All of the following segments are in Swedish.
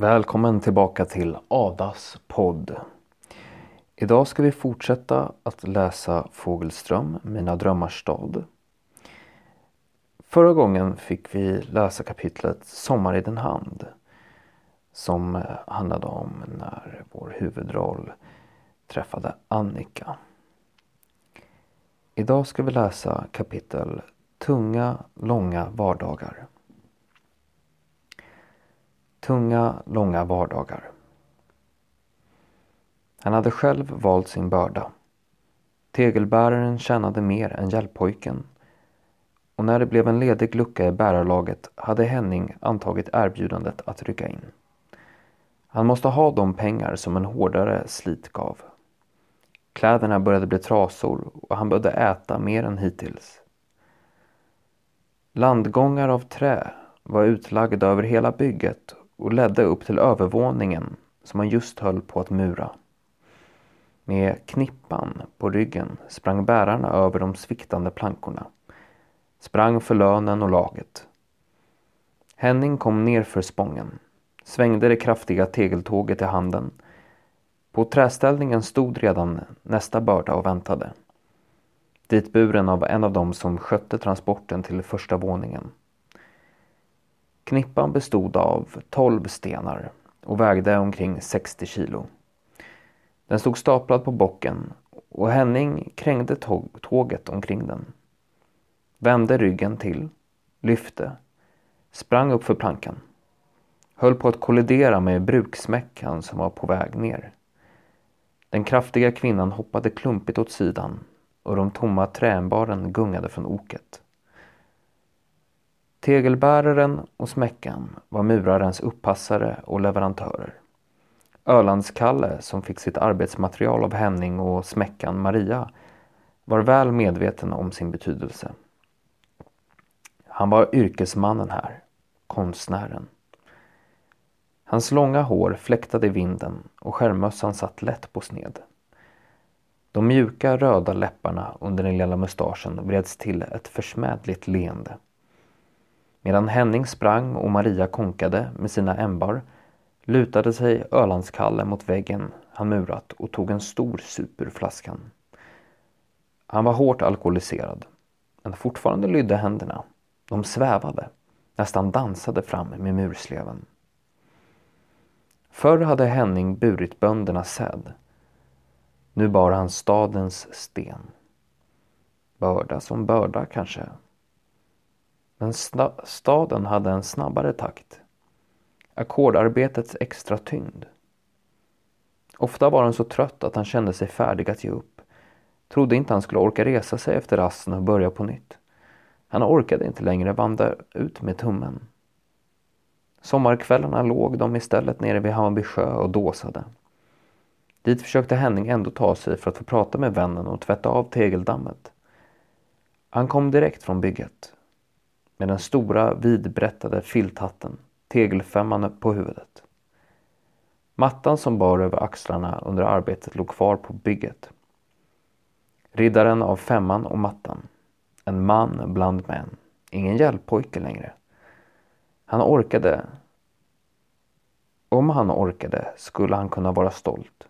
Välkommen tillbaka till Adas podd. Idag ska vi fortsätta att läsa Fågelström, Mina drömmars stad. Förra gången fick vi läsa kapitlet Sommar i din hand som handlade om när vår huvudroll träffade Annika. Idag ska vi läsa kapitel Tunga, långa vardagar. Tunga, långa vardagar. Han hade själv valt sin börda. Tegelbäraren tjänade mer än hjälppojken och när det blev en ledig lucka i bärarlaget hade Henning antagit erbjudandet att rycka in. Han måste ha de pengar som en hårdare slit gav. Kläderna började bli trasor och han behövde äta mer än hittills. Landgångar av trä var utlagda över hela bygget och ledde upp till övervåningen som han just höll på att mura. Med knippan på ryggen sprang bärarna över de sviktande plankorna. Sprang för lönen och laget. Henning kom ner för spången. Svängde det kraftiga tegeltåget i handen. På träställningen stod redan nästa börda och väntade. Ditburen av en av dem som skötte transporten till första våningen. Knippan bestod av 12 stenar och vägde omkring 60 kilo. Den stod staplad på bocken och Henning krängde tåget omkring den. Vände ryggen till, lyfte, sprang upp för plankan. Höll på att kollidera med bruksmäckan som var på väg ner. Den kraftiga kvinnan hoppade klumpigt åt sidan och de tomma träbaren gungade från oket. Tegelbäraren och smäckan var murarens uppassare och leverantörer. Ölandskalle som fick sitt arbetsmaterial av Henning och smäckan Maria var väl medveten om sin betydelse. Han var yrkesmannen här, konstnären. Hans långa hår fläktade i vinden och skärmmössan satt lätt på sned. De mjuka röda läpparna under den lilla mustaschen vreds till ett försmädligt leende. Medan Henning sprang och Maria konkade med sina ämbar lutade sig Ölandskalle mot väggen han murat och tog en stor sup ur flaskan. Han var hårt alkoholiserad, men fortfarande lydde händerna. De svävade, nästan dansade fram med mursleven. Förr hade Henning burit böndernas säd. Nu bar han stadens sten. Börda som börda kanske, men staden hade en snabbare takt. Ackordarbetets extra tyngd. Ofta var han så trött att han kände sig färdig att ge upp. Trodde inte han skulle orka resa sig efter rasten och börja på nytt. Han orkade inte längre vandra ut med tummen. Sommarkvällarna låg de istället nere vid Hammarby sjö och dåsade. Dit försökte Henning ändå ta sig för att få prata med vännen och tvätta av tegeldammet. Han kom direkt från bygget med den stora vidbrättade filthatten, tegelfemman på huvudet. Mattan som bar över axlarna under arbetet låg kvar på bygget. Riddaren av femman och mattan. En man bland män. Ingen hjälppojke längre. Han orkade. Om han orkade skulle han kunna vara stolt.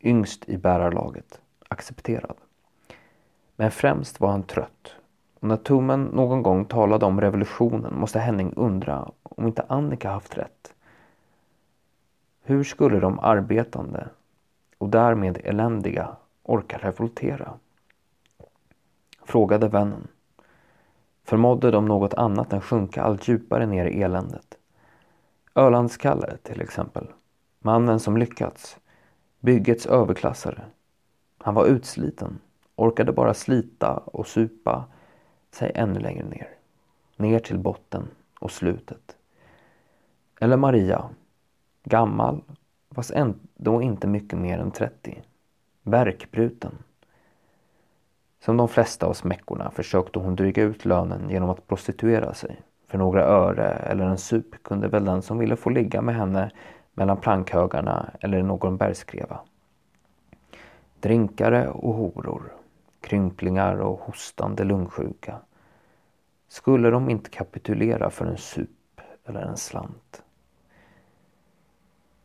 Yngst i bärarlaget. Accepterad. Men främst var han trött och när tummen någon gång talade om revolutionen måste Henning undra om inte Annika haft rätt. Hur skulle de arbetande och därmed eländiga orka revoltera? Frågade vännen. Förmådde de något annat än sjunka allt djupare ner i eländet? Ölandskalle till exempel. Mannen som lyckats. Byggets överklassare. Han var utsliten. Orkade bara slita och supa sig ännu längre ner. Ner till botten och slutet. Eller Maria. Gammal, fast ändå inte mycket mer än 30. Värkbruten. Som de flesta av smäckorna försökte hon dryga ut lönen genom att prostituera sig. För några öre eller en sup kunde väl den som ville få ligga med henne mellan plankhögarna eller någon bergskreva. Drinkare och horor krymplingar och hostande lungsjuka. Skulle de inte kapitulera för en sup eller en slant?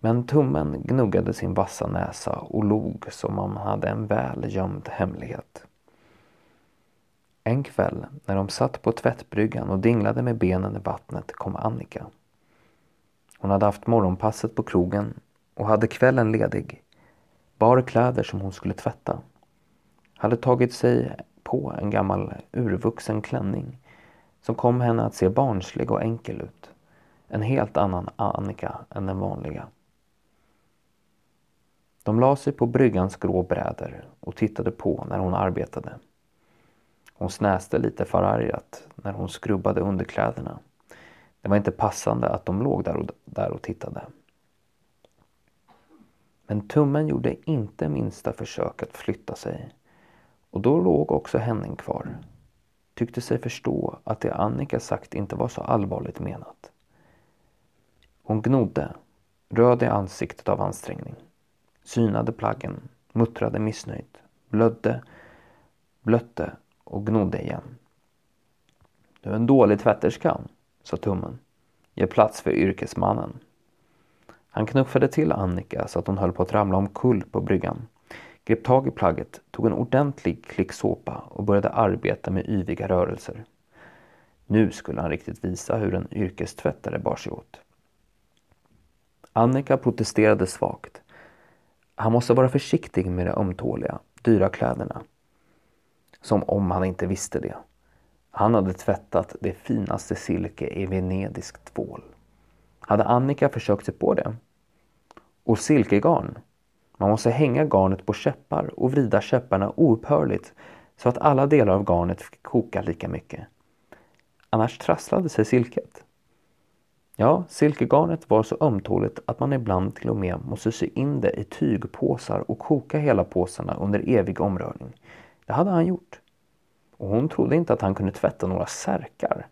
Men tummen gnuggade sin vassa näsa och log som om han hade en väl gömd hemlighet. En kväll när de satt på tvättbryggan och dinglade med benen i vattnet kom Annika. Hon hade haft morgonpasset på krogen och hade kvällen ledig. Bar kläder som hon skulle tvätta. Hade tagit sig på en gammal urvuxen klänning som kom henne att se barnslig och enkel ut. En helt annan Annika än den vanliga. De la sig på bryggans grå bräder och tittade på när hon arbetade. Hon snäste lite förargat när hon skrubbade underkläderna. Det var inte passande att de låg där och, där och tittade. Men tummen gjorde inte minsta försök att flytta sig. Och då låg också Henning kvar. Tyckte sig förstå att det Annika sagt inte var så allvarligt menat. Hon gnodde, röd i ansiktet av ansträngning. Synade plaggen, muttrade missnöjt, blödde, blötte och gnodde igen. Du är en dålig tvätterska, sa tummen. Ge plats för yrkesmannen. Han knuffade till Annika så att hon höll på att ramla omkull på bryggan. Grep tag i plagget, tog en ordentlig klick såpa och började arbeta med yviga rörelser. Nu skulle han riktigt visa hur en yrkestvättare bar sig åt. Annika protesterade svagt. Han måste vara försiktig med de ömtåliga, dyra kläderna. Som om han inte visste det. Han hade tvättat det finaste silke i venedisk tvål. Hade Annika försökt sig på det? Och silkegarn? Man måste hänga garnet på käppar och vrida käpparna oupphörligt så att alla delar av garnet fick koka lika mycket. Annars trasslade sig silket. Ja, silkegarnet var så ömtåligt att man ibland till och med måste sy in det i tygpåsar och koka hela påsarna under evig omrörning. Det hade han gjort. Och hon trodde inte att han kunde tvätta några särkar.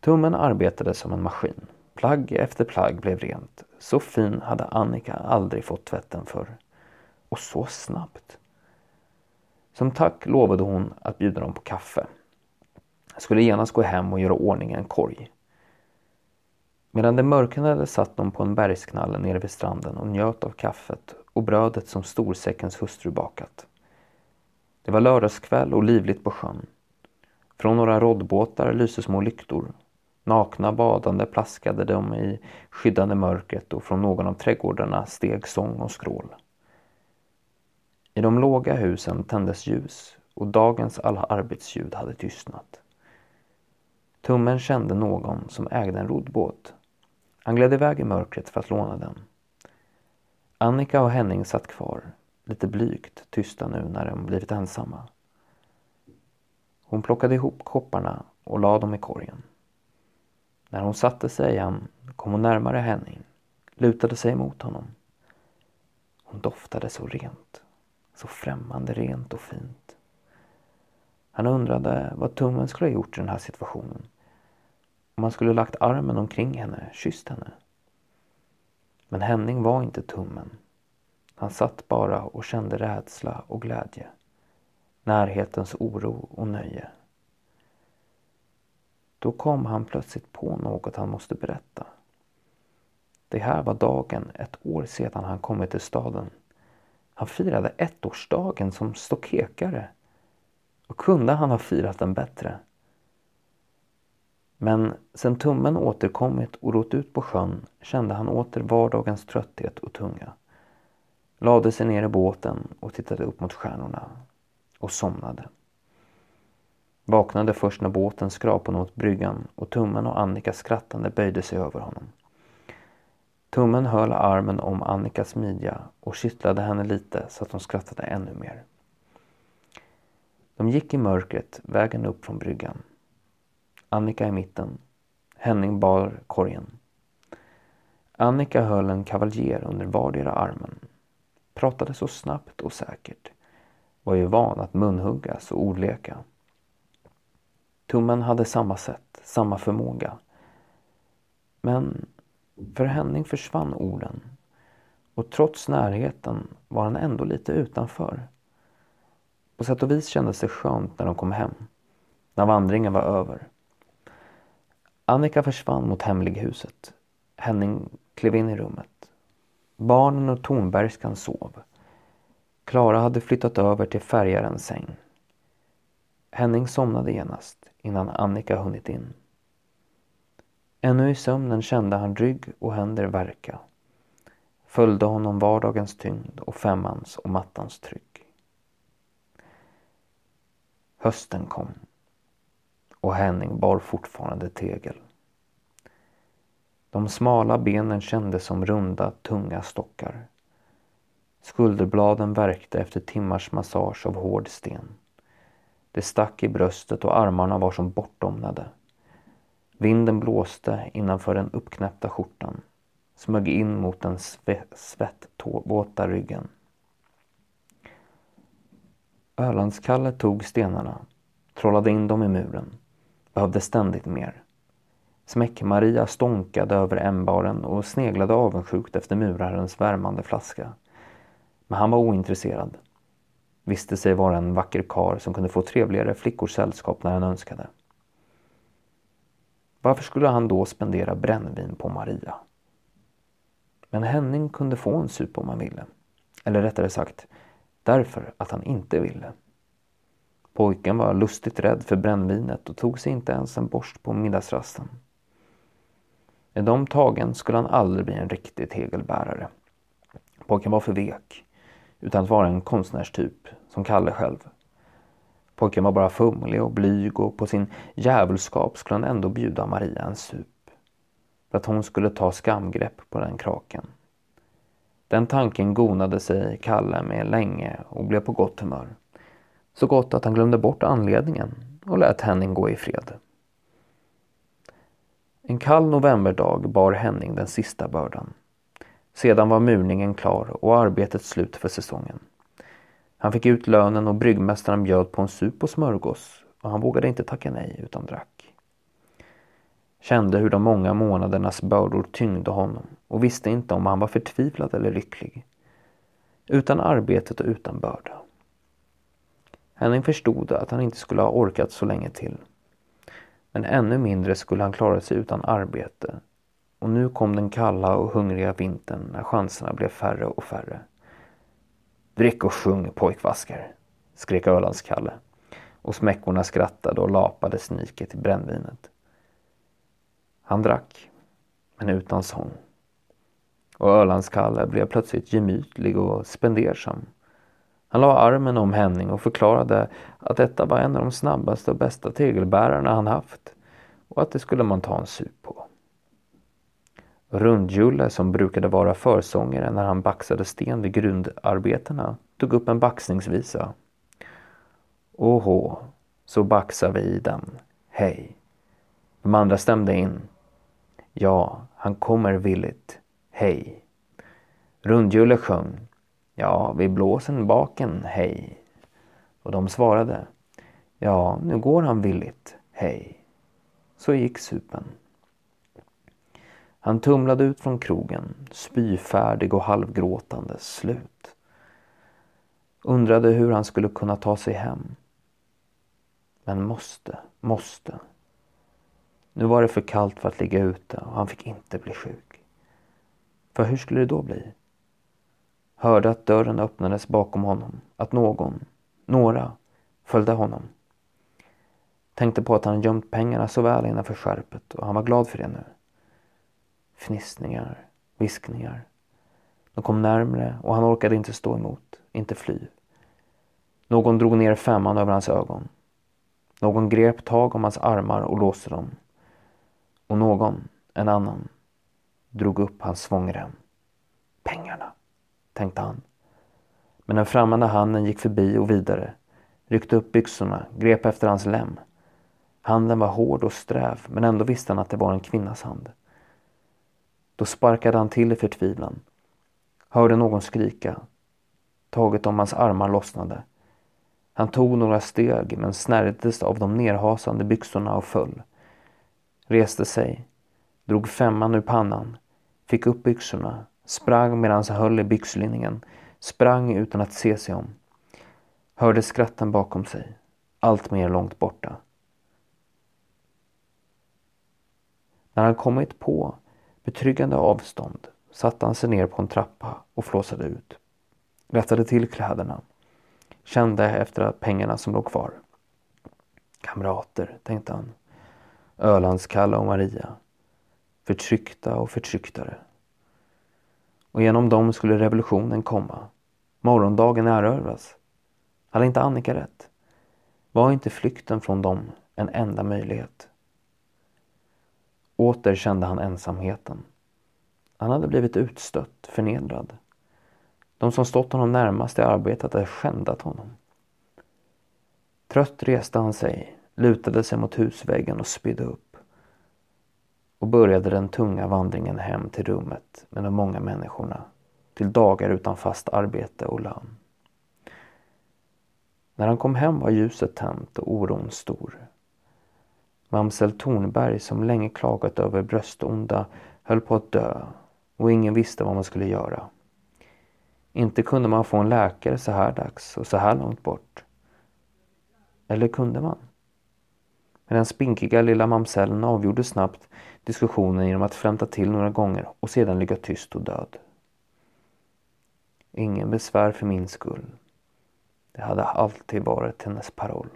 Tummen arbetade som en maskin. Plagg efter plagg blev rent. Så fin hade Annika aldrig fått tvätten för. Och så snabbt. Som tack lovade hon att bjuda dem på kaffe. Jag skulle genast gå hem och göra ordning en korg. Medan det mörknade satt de på en bergsknalle nere vid stranden och njöt av kaffet och brödet som storsäckens hustru bakat. Det var lördagskväll och livligt på sjön. Från några roddbåtar lyste små lyktor. Nakna badande plaskade de i skyddande mörkret och från någon av trädgårdarna steg sång och skrål. I de låga husen tändes ljus och dagens alla arbetsljud hade tystnat. Tummen kände någon som ägde en roddbåt. Han gled iväg i mörkret för att låna den. Annika och Henning satt kvar, lite blygt tysta nu när de blivit ensamma. Hon plockade ihop kopparna och lade dem i korgen. När hon satte sig igen kom hon närmare Henning, lutade sig mot honom. Hon doftade så rent, så främmande rent och fint. Han undrade vad tummen skulle ha gjort i den här situationen. Om han skulle lagt armen omkring henne, kysst henne. Men Henning var inte tummen. Han satt bara och kände rädsla och glädje. Närhetens oro och nöje. Då kom han plötsligt på något han måste berätta. Det här var dagen ett år sedan han kommit till staden. Han firade ettårsdagen som stokekare. Och kunde han ha firat den bättre? Men sen tummen återkommit och rott ut på sjön kände han åter vardagens trötthet och tunga. Lade sig ner i båten och tittade upp mot stjärnorna och somnade. Vaknade först när båten skrapade mot bryggan och tummen och Annika skrattande böjde sig över honom. Tummen höll armen om Annikas midja och kittlade henne lite så att hon skrattade ännu mer. De gick i mörkret vägen upp från bryggan. Annika i mitten. Henning bar korgen. Annika höll en kavaljer under vardera armen. Pratade så snabbt och säkert. Var ju van att munhuggas och ordleka. Tummen hade samma sätt, samma förmåga. Men för Henning försvann orden. Och trots närheten var han ändå lite utanför. På sätt och vis kändes det skönt när de kom hem. När vandringen var över. Annika försvann mot hemlighuset. Henning klev in i rummet. Barnen och Tornbergskan sov. Klara hade flyttat över till färgarens säng. Henning somnade genast innan Annika hunnit in. Ännu i sömnen kände han rygg och händer verka. Följde honom vardagens tyngd och femmans och mattans tryck. Hösten kom och Henning bar fortfarande tegel. De smala benen kändes som runda, tunga stockar. Skulderbladen värkte efter timmars massage av hård sten. Det stack i bröstet och armarna var som bortdomnade. Vinden blåste innanför den uppknäppta skjortan, smög in mot den svettvåta ryggen. Ölandskalle tog stenarna, trollade in dem i muren, behövde ständigt mer. Smäck-Maria stånkade över ämbaren och sneglade avundsjukt efter murarens värmande flaska. Men han var ointresserad. Visste sig vara en vacker kar som kunde få trevligare flickors sällskap när han önskade. Varför skulle han då spendera brännvin på Maria? Men Henning kunde få en sup om han ville. Eller rättare sagt, därför att han inte ville. Pojken var lustigt rädd för brännvinet och tog sig inte ens en borst på middagsrasten. Med de tagen skulle han aldrig bli en riktig tegelbärare. Pojken var för vek, utan att vara en konstnärstyp, som Kalle själv. Pojken var bara fumlig och blyg och på sin djävulskap skulle han ändå bjuda Maria en sup. För att hon skulle ta skamgrepp på den kraken. Den tanken gonade sig Kalle med länge och blev på gott humör. Så gott att han glömde bort anledningen och lät Henning gå i fred. En kall novemberdag bar Henning den sista bördan. Sedan var murningen klar och arbetet slut för säsongen. Han fick ut lönen och bryggmästaren bjöd på en sup och smörgås och han vågade inte tacka nej utan drack. Kände hur de många månadernas bördor tyngde honom och visste inte om han var förtvivlad eller lycklig. Utan arbetet och utan börda. Henning förstod att han inte skulle ha orkat så länge till. Men ännu mindre skulle han klara sig utan arbete. Och nu kom den kalla och hungriga vintern när chanserna blev färre och färre. Drick och sjung pojkvaskar, skrek Ölandskalle. Och smäckorna skrattade och lapade sniket i brännvinet. Han drack, men utan sång. Och Ölandskalle blev plötsligt gemytlig och spendersam. Han la armen om Henning och förklarade att detta var en av de snabbaste och bästa tegelbärarna han haft och att det skulle man ta en sup på. Rundjulle som brukade vara försångare när han baxade sten vid grundarbetena tog upp en baxningsvisa. Åhå, så baxar vi den, hej. De andra stämde in. Ja, han kommer villigt, hej. Rundjulle sjöng. Ja, vi blåsen baken, hej. Och de svarade. Ja, nu går han villigt, hej. Så gick supen. Han tumlade ut från krogen, spyfärdig och halvgråtande, slut. Undrade hur han skulle kunna ta sig hem. Men måste, måste. Nu var det för kallt för att ligga ute och han fick inte bli sjuk. För hur skulle det då bli? Hörde att dörren öppnades bakom honom, att någon, några, följde honom. Tänkte på att han gömt pengarna så väl innanför skärpet och han var glad för det nu. Fnissningar, viskningar. De kom närmre och han orkade inte stå emot, inte fly. Någon drog ner femman över hans ögon. Någon grep tag om hans armar och låste dem. Och någon, en annan, drog upp hans svångrem. Pengarna, tänkte han. Men den främmande handen gick förbi och vidare, ryckte upp byxorna, grep efter hans lem. Handen var hård och sträv men ändå visste han att det var en kvinnas hand. Då sparkade han till i förtvivlan. Hörde någon skrika. Taget om hans armar lossnade. Han tog några steg men snärjdes av de nerhasande byxorna och föll. Reste sig, drog femman ur pannan, fick upp byxorna, sprang medan han höll i byxlinningen, sprang utan att se sig om. Hörde skratten bakom sig, allt mer långt borta. När han kommit på betryggande avstånd satte han sig ner på en trappa och flåsade ut. Rättade till kläderna. Kände efter pengarna som låg kvar. Kamrater, tänkte han. Ölandskalla och Maria. Förtryckta och förtrycktare. Och genom dem skulle revolutionen komma. Morgondagen erövras. Hade inte Annika rätt? Var inte flykten från dem en enda möjlighet? Åter kände han ensamheten. Han hade blivit utstött, förnedrad. De som stått honom närmast i arbetet hade skändat honom. Trött reste han sig, lutade sig mot husväggen och spydde upp. Och började den tunga vandringen hem till rummet med de många människorna. Till dagar utan fast arbete och lön. När han kom hem var ljuset tänt och oron stor. Mamsell Tornberg som länge klagat över bröstonda höll på att dö och ingen visste vad man skulle göra. Inte kunde man få en läkare så här dags och så här långt bort. Eller kunde man? Men den spinkiga lilla mamsellen avgjorde snabbt diskussionen genom att flämta till några gånger och sedan ligga tyst och död. Ingen besvär för min skull. Det hade alltid varit hennes paroll.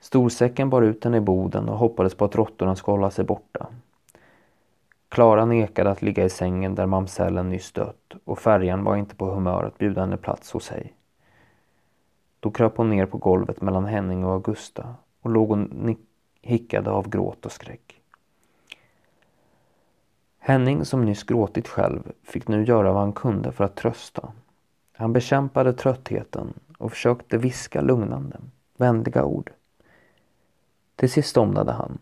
Storsäcken bar ut henne i boden och hoppades på att råttorna skulle hålla sig borta. Klara nekade att ligga i sängen där mamsellen nyss dött och färjan var inte på humör att bjuda henne plats hos sig. Då kröp hon ner på golvet mellan Henning och Augusta och låg och hickade av gråt och skräck. Henning som nyss gråtit själv fick nu göra vad han kunde för att trösta. Han bekämpade tröttheten och försökte viska lugnande, vänliga ord. Till sist somnade han.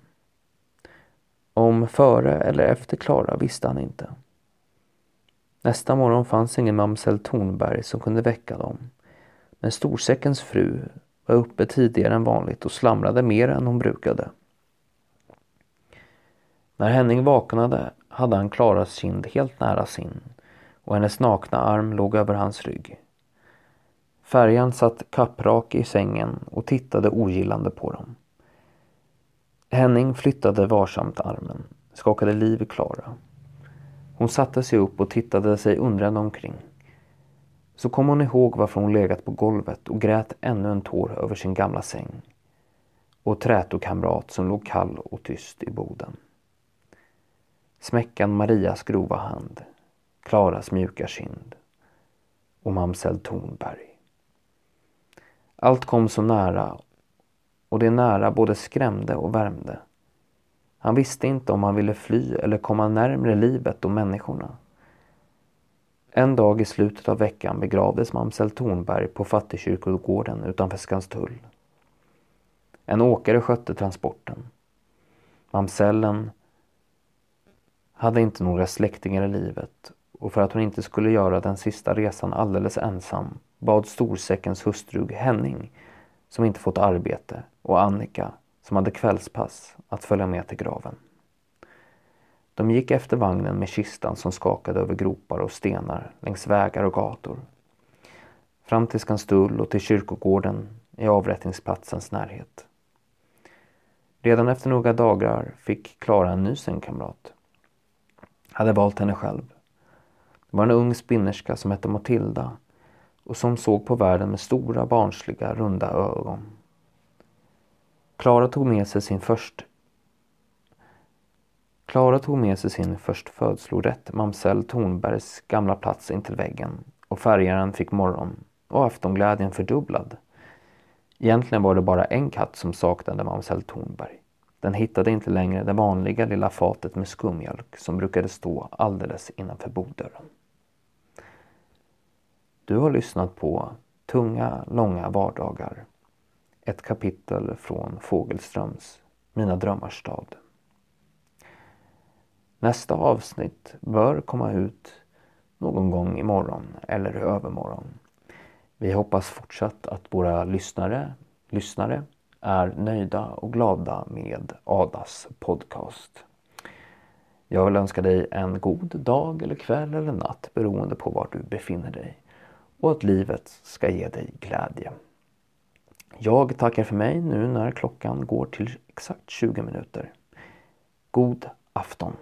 Om före eller efter Klara visste han inte. Nästa morgon fanns ingen mamsell Tornberg som kunde väcka dem. Men storsäckens fru var uppe tidigare än vanligt och slamrade mer än hon brukade. När Henning vaknade hade han Klaras kind helt nära sin och hennes nakna arm låg över hans rygg. Färjan satt kapprak i sängen och tittade ogillande på dem. Henning flyttade varsamt armen, skakade liv i Klara. Hon satte sig upp och tittade sig undrande omkring. Så kom hon ihåg varför hon legat på golvet och grät ännu en tår över sin gamla säng och trätokamrat som låg kall och tyst i boden. Smäckan Marias grova hand, Klaras mjuka kind och mamsell Tornberg. Allt kom så nära och det nära både skrämde och värmde. Han visste inte om han ville fly eller komma närmre livet och människorna. En dag i slutet av veckan begravdes mamsell Tornberg på fattigkyrkogården utanför Skanstull. En åkare skötte transporten. Mamsellen hade inte några släktingar i livet och för att hon inte skulle göra den sista resan alldeles ensam bad storsäckens hustru Henning, som inte fått arbete, och Annika, som hade kvällspass, att följa med till graven. De gick efter vagnen med kistan som skakade över gropar och stenar längs vägar och gator. Fram till Skanstull och till kyrkogården i avrättningsplatsens närhet. Redan efter några dagar fick Klara en ny sängkamrat. Hade valt henne själv. Det var en ung spinnerska som hette Matilda och som såg på världen med stora barnsliga runda ögon. Klara tog med sig sin först Klara tog med sig sin förstfödslorätt, mamsell Tornbergs gamla plats intill väggen och färgaren fick morgon och aftonglädjen fördubblad. Egentligen var det bara en katt som saknade mamsell Tornberg. Den hittade inte längre det vanliga lilla fatet med skummjölk som brukade stå alldeles innanför bodörren. Du har lyssnat på Tunga, långa vardagar. Ett kapitel från Fågelströms Mina drömmars stad. Nästa avsnitt bör komma ut någon gång imorgon eller i övermorgon. Vi hoppas fortsatt att våra lyssnare, lyssnare är nöjda och glada med Adas podcast. Jag vill önska dig en god dag eller kväll eller natt beroende på var du befinner dig och att livet ska ge dig glädje. Jag tackar för mig nu när klockan går till exakt 20 minuter. God afton.